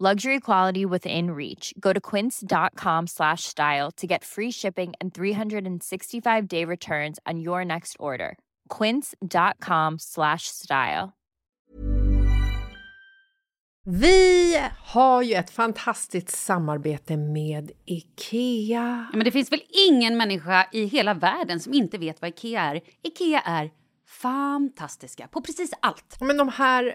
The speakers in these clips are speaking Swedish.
Luxury quality within reach. Go to quince.com slash style to get free shipping and 365 day returns on your next order. Quince.com slash style. Vi har ju ett fantastiskt samarbete med IKEA. Ja, men det finns väl ingen människa i hela världen som inte vet vad IKEA är. IKEA är fantastiska på precis allt. Men de här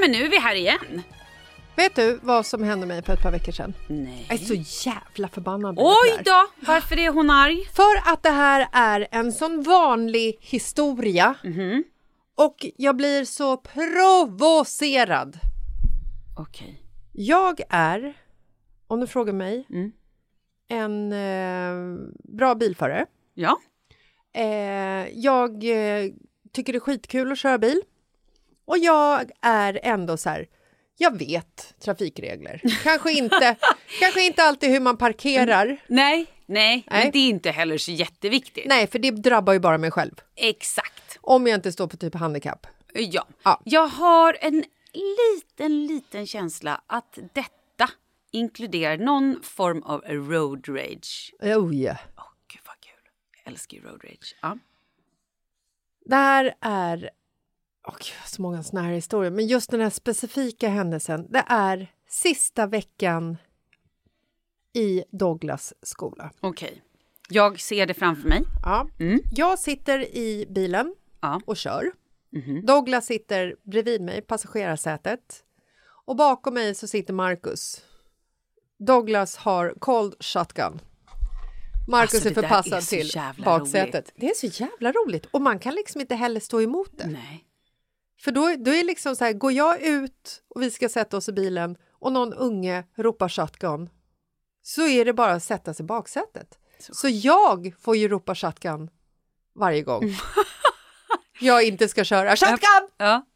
Men nu är vi här igen. Vet du vad som hände mig för ett par veckor sedan? Nej. Jag är så jävla förbannad. Oj då! Varför är hon arg? För att det här är en sån vanlig historia. Mm -hmm. Och jag blir så provocerad. Okej. Okay. Jag är, om du frågar mig, mm. en eh, bra bilförare. Ja. Eh, jag eh, tycker det är skitkul att köra bil. Och jag är ändå så här, jag vet trafikregler. Kanske inte, kanske inte alltid hur man parkerar. Nej, nej, nej, men det är inte heller så jätteviktigt. Nej, för det drabbar ju bara mig själv. Exakt. Om jag inte står på typ handikapp. Ja. ja. Jag har en liten, liten känsla att detta inkluderar någon form av road rage. Oh yeah. Åh, oh, gud vad kul. Jag älskar ju road rage. Ja. Det här är Gud, så många såna här historier. Men just den här specifika händelsen, det är sista veckan i Douglas skola. Okej. Jag ser det framför mig. Ja. Jag sitter i bilen Ja. och kör. Douglas sitter bredvid mig, passagerarsätet. Och bakom mig så sitter Marcus. Douglas har cold shotgun. Marcus Alltså, är förpassad är till baksätet. Det är så jävla roligt och man kan liksom inte heller stå emot det. Nej. För då, då är liksom så här, går jag ut och vi ska sätta oss i bilen och någon unge ropar shotgun så är det bara att sätta sig i baksätet. Så, jag får ju ropa shotgun varje gång jag inte ska köra shotgun! Ja.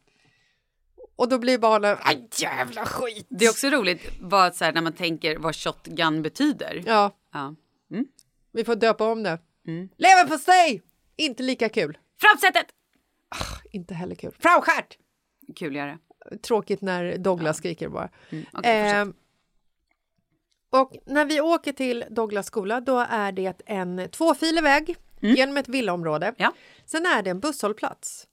Och då blir barnen, aj jävla skit! Det är också roligt vad, så här, när man tänker vad shotgun betyder. Ja, Ja. vi får döpa om det. Leverpastej! Inte lika kul. Framsätet! Inte heller kul. Framskärt! Kuligare. Tråkigt när Douglas skriker bara. Mm. okej, fortsätt. Eh, och när vi åker till Douglas skola då är det en tvåfilig väg genom ett villaområde. Mm. Ja. Sen är det en busshållplats.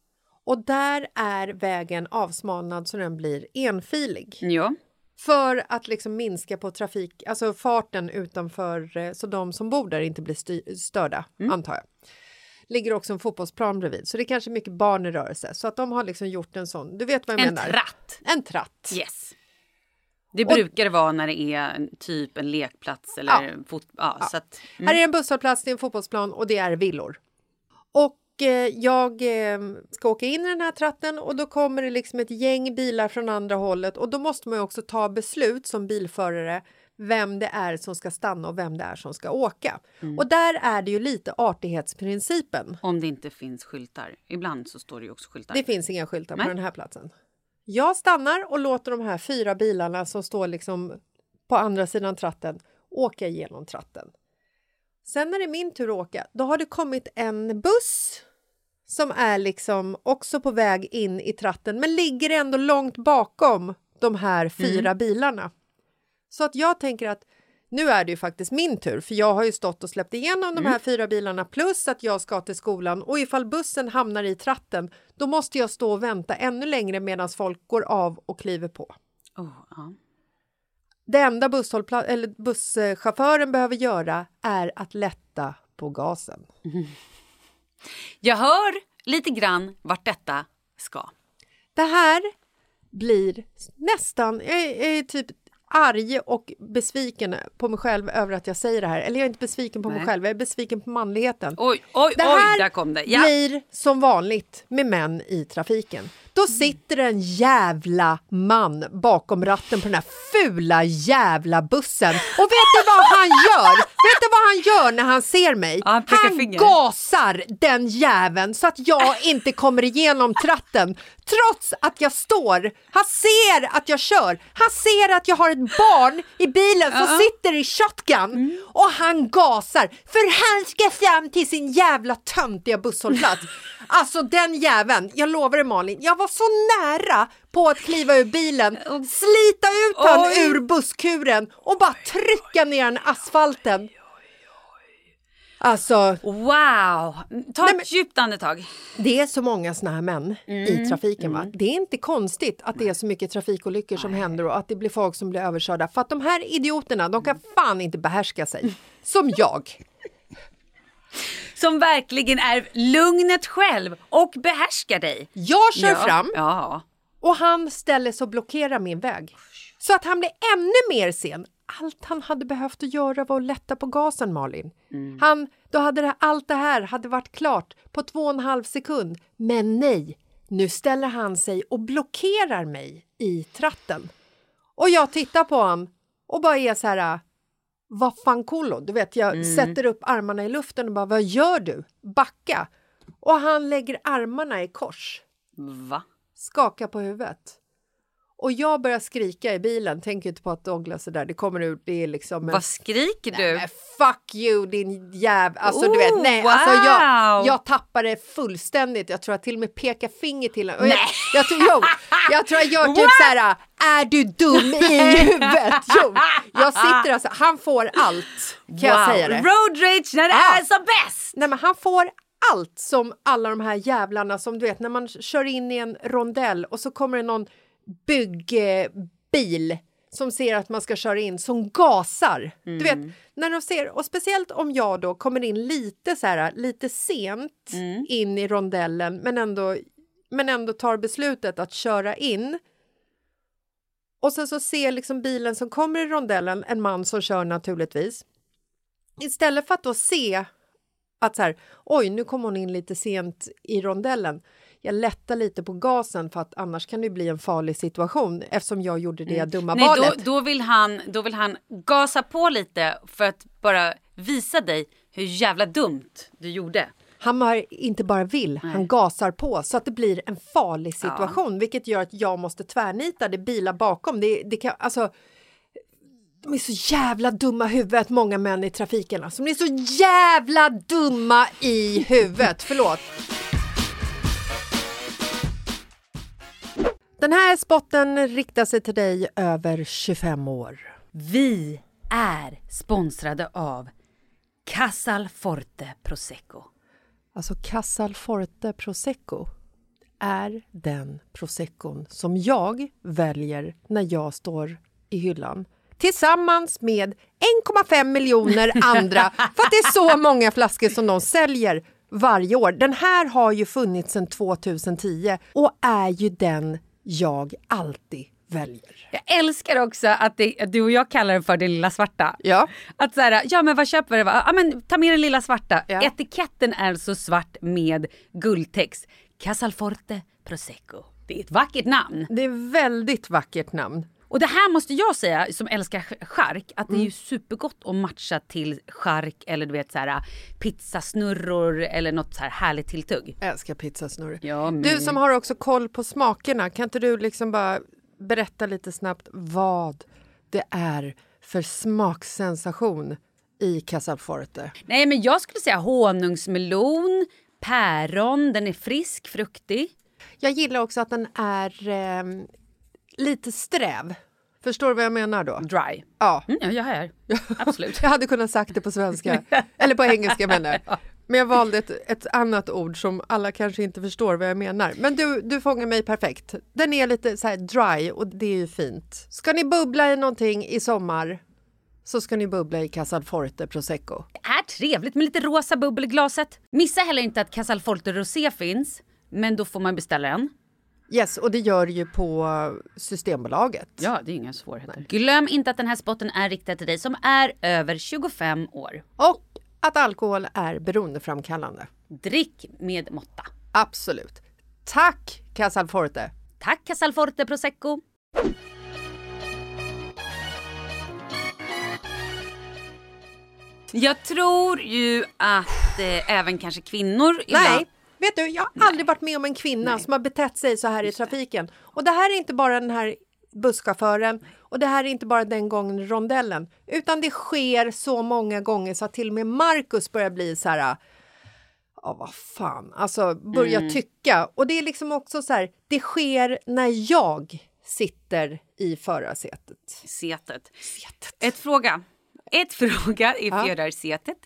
Och där är vägen avsmalnad så den blir enfilig. Ja. För att liksom minska på trafik, alltså farten utanför eh, så de som bor där inte blir störda, Mm. antar jag. Ligger också en fotbollsplan bredvid, så det är kanske mycket barn i rörelse. Så att de har liksom gjort en sån, du vet vad jag En menar? tratt. En tratt. Yes. Det brukar det vara när det är en, typ en lekplats eller fot... Ja, så att... Här är en busshållplats, det är en fotbollsplan och det är villor. Och eh, jag eh, ska åka in i den här tratten och då kommer det liksom ett gäng bilar från andra hållet och då måste man ju också ta beslut som bilförare vem det är som ska stanna och vem det är som ska åka. Och där är det ju lite artighetsprincipen. Om det inte finns skyltar. Ibland så står det ju också skyltar. Det finns inga skyltar på Nej. den här platsen. Jag stannar och låter de här fyra bilarna som står liksom på andra sidan tratten åka igenom tratten. Sen när det är min tur att åka, då har det kommit en buss som är liksom också på väg in i tratten men ligger ändå långt bakom de här fyra bilarna. Så att jag tänker att nu är det ju faktiskt min tur för jag har ju stått och släppt igenom de här fyra bilarna plus att jag ska till skolan och ifall bussen hamnar i tratten då måste jag stå och vänta ännu längre medan folk går av och kliver på. Oh, ja. Det enda eller busschauffören behöver göra är att lätta på gasen. Jag hör lite grann vart detta ska. Det här blir nästan, jag är, jag är typ arg och besviken på mig själv över att jag säger det här. Eller jag är inte besviken på mig Nej. själv, jag är besviken på manligheten. Oj, oj, Det oj, här där kom det. Ja. blir som vanligt med män i trafiken. Då sitter en jävla man bakom ratten på den här fula jävla bussen. Och vet du vad han gör? Vet du vad han gör när han ser mig? Ja, han han finger. gasar den jäveln så att jag inte kommer igenom tratten. Trots att jag står. Han ser att jag kör. Han ser att jag har ett barn i bilen som sitter i shotgun och han gasar för han ska fram till sin jävla töntiga busshållplats. Alltså den jäveln, jag lovar dig Malin, jag var så nära på att kliva ur bilen, slita ut han Oj. ur busskuren och bara trycka ner den i asfalten. Alltså, Wow! Ta Nej, ett djupt andetag. det är så många såna här män Mm, i trafiken. Va? Det är inte konstigt att det är så mycket trafikolyckor som händer och att det blir folk som blir överkörda. För att de här idioterna, de kan fan inte behärska sig. Som jag. Som verkligen är lugnet själv och behärskar dig. Jag kör ja. fram Ja. och han ställer sig och blockerar min väg. Så att han blir ännu mer sen. Allt han hade behövt att göra var att lätta på gasen, Malin. Han, då hade det, allt det här hade varit klart på två och en halv sekund. Men nej, nu ställer han sig och blockerar mig i tratten. Och jag tittar på honom och bara är så här... Vad fan kollo? Du vet, jag sätter upp armarna i luften och bara, vad gör du? Backa! Och han lägger armarna i kors Va? skakar på huvudet. Och jag börjar skrika i bilen, tänker inte på att Douglas är där, det kommer ut, det är liksom... Vad skriker du? Nej, fuck you din jäv... Alltså du vet, Oh, nej, alltså jag, wow. jag tappar det fullständigt. Jag tror jag till och med pekar finger till honom. Och Jag, jag, tror, jo, jag tror jag gör typ så här, är du dum i huvudet? Jo, jag sitter alltså, han får allt, kan jag säga det. Road rage när det Ja. är som bäst! Nej men han får allt som alla de här jävlarna som du vet när man kör in i en rondell och så kommer det någon byggbil som ser att man ska köra in som gasar. Du vet, när de ser, och speciellt om jag då kommer in lite så här, lite sent in i rondellen men ändå, men ändå tar beslutet att köra in. Och sen så ser liksom bilen som kommer i rondellen, en man som kör naturligtvis. Istället för att då se att så här, oj, nu kom hon in lite sent i rondellen. Jag lättar lite på gasen för att annars kan det bli en farlig situation eftersom jag gjorde det dumma Nej, valet. då, då, vill han, då vill han gasa på lite för att bara visa dig hur jävla dumt du gjorde. Han har inte bara vill, han gasar på så att det blir en farlig situation vilket gör att jag måste tvärnita, det bilar bakom. Det, det kan, alltså, de är så jävla dumma i huvudet, många män i trafiken. Alltså, de är så jävla dumma i huvudet. Förlåt. Den här spotten riktar sig till dig över 25 år. Vi är sponsrade av Casalforte Prosecco. Alltså Casalforte Prosecco är den proseccon som jag väljer när jag står i hyllan tillsammans med 1,5 miljoner andra för att det är så många flaskor som de säljer varje år. Den här har ju funnits sedan 2010 och är ju den jag alltid väljer. Jag älskar också att, det, att du och jag kallar den för det lilla svarta. Ja. Att så här, ja men vad köper du? Ja men ta med den lilla svarta. Ja. Etiketten är så svart med guldtext. Casalforte Prosecco. Det är ett vackert namn. Det är väldigt vackert namn. Och det här måste jag säga som älskar ch- chark att det är ju supergott att matcha till chark eller du vet så här pizzasnurror eller något så här härligt tilltugg. Jag älskar pizzasnurr. Ja, men- Du som har också koll på smakerna, kan inte du liksom bara berätta lite snabbt vad det är för smaksensation i Casalforte? Nej men jag skulle säga honungsmelon, päron, den är frisk, fruktig. Jag gillar också att den är ehm, lite sträv. Förstår du vad jag menar då? Dry. Ja. Mm, ja, jag hör. Absolut. Jag hade kunnat sagt det på svenska, eller på engelska menar jag. Men jag valde ett, ett annat ord som alla kanske inte förstår vad jag menar. Men du, du fångar mig perfekt. Den är lite så här dry och det är ju fint. Ska ni bubbla i någonting i sommar så ska ni bubbla i Casalforte Prosecco. Det är trevligt med lite rosa bubbel i glaset. Missa heller inte att Casalforte Rosé finns. Men då får man beställa en. Yes, och det gör ju på Systembolaget. Ja, det är inga svårigheter. Glöm inte att den här spotten är riktad till dig som är över 25 år. Och att alkohol är beroendeframkallande. Drick med måtta. Absolut. Tack Casalforte! Tack Casalforte Prosecco. Jag tror ju att eh, även kanske kvinnor ibland... Nej, vet du, jag har aldrig varit med om en kvinna som har betett sig så här i trafiken. Och det här är inte bara den här busschauffören och det här är inte bara den gången rondellen, utan det sker så många gånger så att till och med Marcus börjar bli så här Ja, vad fan, alltså börja tycka. Och det är liksom också så här, det sker när jag sitter i förarsätet. Setet. Ett fråga. Ett fråga i Ja. förarsätet.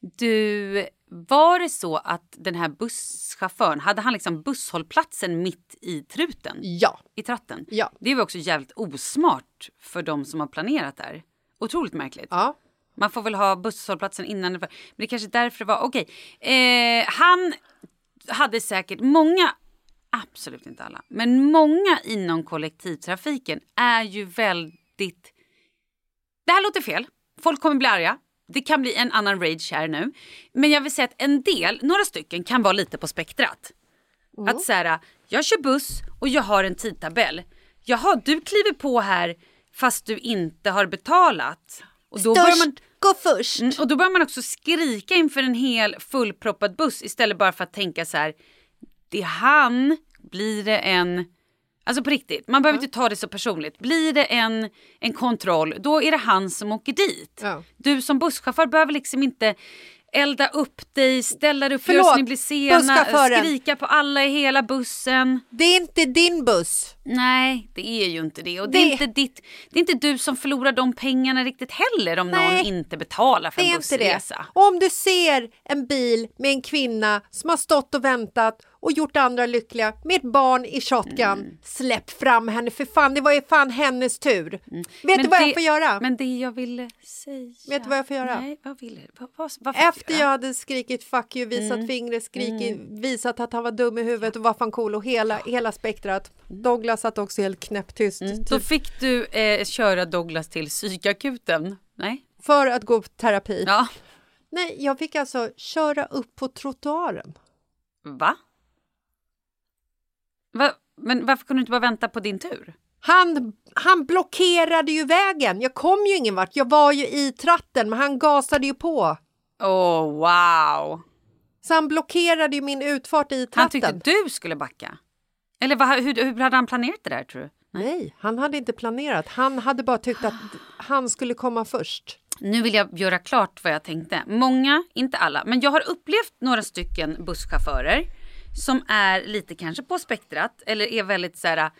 Du, var det så att den här busschauffören, hade han liksom busshållplatsen mitt i truten? Ja, I tratten? Ja. Det är väl också jävligt osmart för de som har planerat där. Otroligt märkligt. ja. Man får väl ha busshållplatsen innan. Men det är kanske därför det var... Okej. Eh, han hade säkert många, absolut inte alla, men många inom kollektivtrafiken är ju väldigt... Det här låter fel. Folk kommer bli arga. Det kan bli en annan rage här nu. Men jag vill säga att en del, några stycken, kan vara lite på spektrat. Att så här, jag kör buss och jag har en tidtabell. Jaha, du kliver på här fast du inte har betalat. Och då börjar man, gå först! Mm, och då börjar man också skrika inför en hel fullproppad buss istället bara för att tänka så här. Det är han, blir det en... Alltså på riktigt, man behöver inte ta det så personligt. Blir det en, en kontroll, då är det han som åker dit. Ja. Du som busschaufför behöver liksom inte elda upp dig, ställa dig upp, Förlåt, ni blir sena, skrika på alla i hela bussen. Det är inte din buss. Nej, det är ju inte det. Och det, är Det- inte ditt, det är inte du som förlorar de pengarna riktigt heller om Nej, någon inte betalar för Det en är bussresa. Om du ser en bil med en kvinna som har stått och väntat och gjort andra lyckliga med ett barn i shotgun, Mm. släpp fram henne för fan, det var ju fan hennes tur. Vet Mm. Men du vad det- jag får göra? Men det jag ville säga... Vet du vad jag får göra? Nej, vad ville vad, vad, vad Efter jag hade skrikit fuck you, visat Mm. fingret, skrikit, visat att han var dum i huvudet och var fan cool och hela, hela spektrat. Douglas satt också helt knäpptyst. Mm. Då Typ, fick du eh, köra Douglas till psykakuten. Nej? för att gå på terapi. Ja. Nej, jag fick alltså köra upp på trottoaren. Va? Va? Men varför kunde du inte bara vänta på din tur? Han, han blockerade ju vägen. Jag kom ju ingen vart. Jag var ju i tratten, men han gasade ju på. Åh, wow! Så han blockerade ju min utfart i Han tratten. tyckte du skulle backa. Eller vad, hur, hur hade han planerat det där tror du? Nej, han hade inte planerat. Han hade bara tyckt att han skulle komma först. Nu vill jag göra klart vad jag tänkte. Många, inte alla, men jag har upplevt några stycken busschaufförer som är lite kanske på spektrat eller är väldigt så här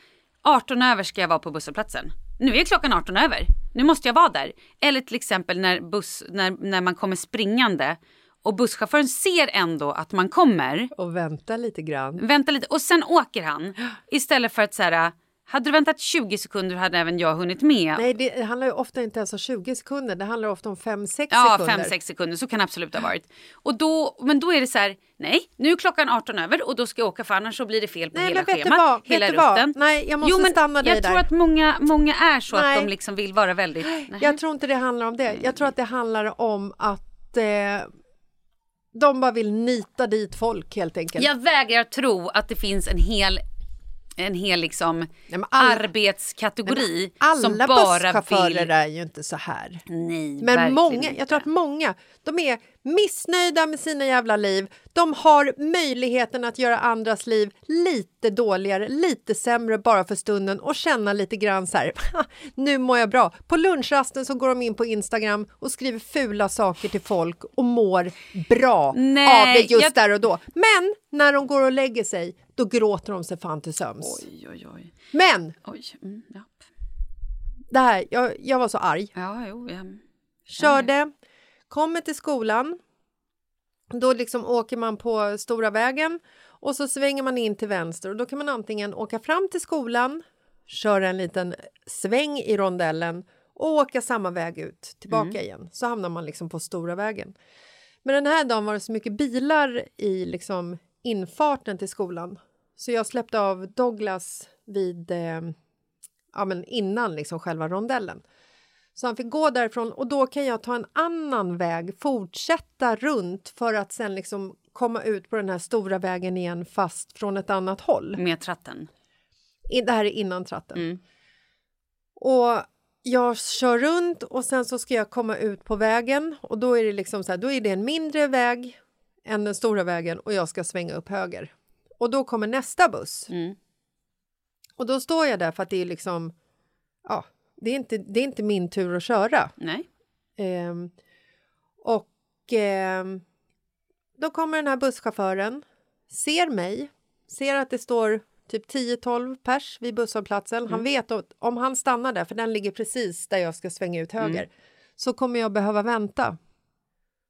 18 över ska jag vara på busshållplatsen. Nu är klockan 18 över. Nu måste jag vara där. Eller till exempel när, buss, när, när man kommer springande och busschauffören ser ändå att man kommer. Och vänta lite grann. Vänta lite och sen åker han. Istället för att så här, hade du väntat 20 sekunder hade även jag hunnit med. Nej, det handlar ju ofta inte ens om 20 sekunder. Det handlar ofta om 5-6 Ja, sekunder. 5-6 sekunder. Så kan det absolut ha varit. Och då, men då är det så här, nej, nu är klockan 18 över och då ska jag åka för annars så blir det fel på Nej, hela men vet schemat. vad? Hela Vet du vad? rutten. Nej, jag måste jo, men stanna dig Jag där. tror att många, många är så Nej. att de liksom vill vara väldigt... Nej. Jag tror inte det handlar om det. Jag tror att det handlar om att eh, de bara vill nita dit folk helt enkelt. Jag vägrar tro att det finns en hel en hel liksom men alla- arbetskategori Alla som bara busschaufförer vill... är ju inte så här. Nej, Men många, jag tror att många, de är missnöjda med sina jävla liv. De har möjligheten att göra andras liv lite dåligare, lite sämre bara för stunden och känna lite grann så här, nu mår jag bra. På lunchrasten så går de in på Instagram och skriver fula saker till folk och mår bra Nej, av det just jag- där och då. Men när de går och lägger sig, då gråter de sig fan till söms. Oj, oj, oj. Men oj mm, ja. det här, jag, jag var så arg. ja, jo, ja. Körde, kommer till skolan. Då liksom åker man på stora vägen och så svänger man in till vänster och då kan man antingen åka fram till skolan, köra en liten sväng i rondellen och åka samma väg ut tillbaka igen. Så hamnar man liksom på stora vägen. Men den här dagen var det så mycket bilar i liksom infarten till skolan så jag släppte av Douglas vid eh, ja, men innan liksom själva rondellen. Så han fick gå därifrån och då kan jag ta en annan väg, fortsätta runt för att sen liksom komma ut på den här stora vägen igen fast från ett annat håll. Med tratten. Det här är innan tratten. Mm. Och jag kör runt och sen så ska jag komma ut på vägen och då är det liksom så här, då är det en mindre väg än den stora vägen och jag ska svänga upp höger. Och då kommer nästa buss. Mm. Och då står jag där för att det är liksom, ja, det är inte, det är inte min tur att köra. Nej. Ehm, och ehm, då kommer den här busschauffören, ser mig, ser att det står typ 10-12 pers vid busshållplatsen. Han vet att om han stannar där, för den ligger precis där jag ska svänga ut höger, så kommer jag behöva vänta.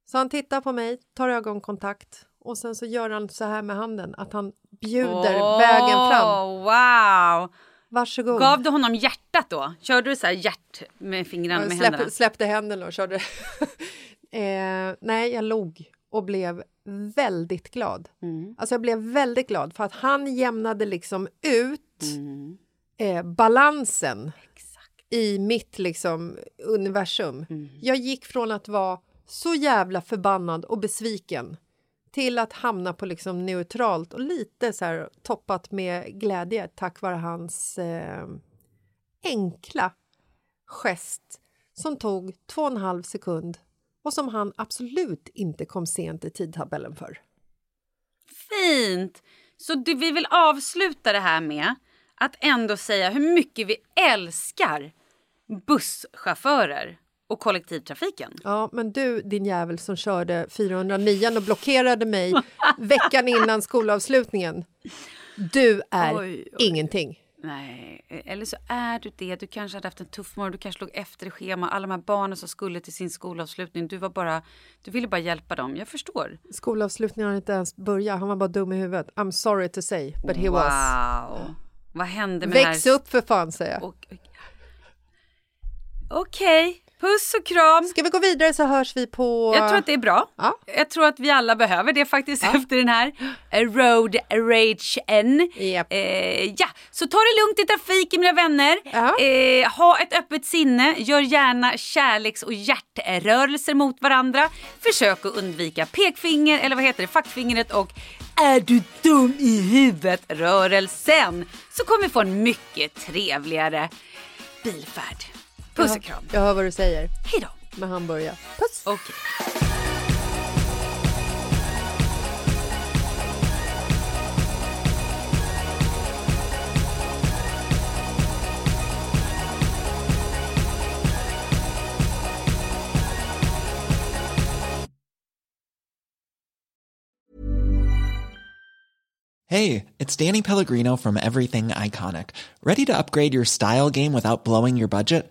Så han tittar på mig, tar ögonkontakt och sen så gör han så här med handen, att han bjuder Åh, vägen fram. Wow! Varsågod. Gav du honom hjärtat då? Körde du så här hjärt med fingrarna Jag med släpp, händerna? släppte händerna och körde. eh, nej, jag log och blev väldigt glad. Mm. Alltså jag blev väldigt glad för att han jämnade liksom ut Mm. eh, balansen Exakt. i mitt liksom universum. Mm. Jag gick från att vara så jävla förbannad och besviken till att hamna på liksom neutralt och lite så här toppat med glädje tack vare hans eh, enkla gest som tog två och en halv sekund och som han absolut inte kom sent i tidtabellen för. Fint! Så du, vi vill avsluta det här med att ändå säga hur mycket vi älskar busschaufförer och kollektivtrafiken. Ja, men du din jävel som körde 409 och blockerade mig veckan innan skolavslutningen. Du är Oj, oj. ingenting. Nej, eller så är du det. Du kanske hade haft en tuff morgon, du kanske låg efter i schema. Alla de här barnen som skulle till sin skolavslutning, du var bara, du ville bara hjälpa dem. Jag förstår. Skolavslutningen har inte ens börjat, han var bara dum i huvudet. I'm sorry to say, but he wow. was. Vad hände med Väx här? upp för fan, säger jag. Okej, puss och kram. Ska vi gå vidare så hörs vi på... Jag tror att det är bra. Ja. Jag tror att vi alla behöver det faktiskt efter den här eh, road ragen. Japp. Eh, ja, så ta det lugnt i trafiken mina vänner. Ja. Eh, ha ett öppet sinne. Gör gärna kärleks och hjärtrörelser mot varandra. Försök att undvika pekfinger eller vad heter det, fackfingret och är du dum i huvudet rörelsen. Så kommer vi få en mycket trevligare bilfärd. Puss och kram. Jag hör vad du säger Hej då. med hamburgare. Puss! Okej. Hey, it's Danny Pellegrino from Everything Iconic. Ready to upgrade your style game without blowing your budget?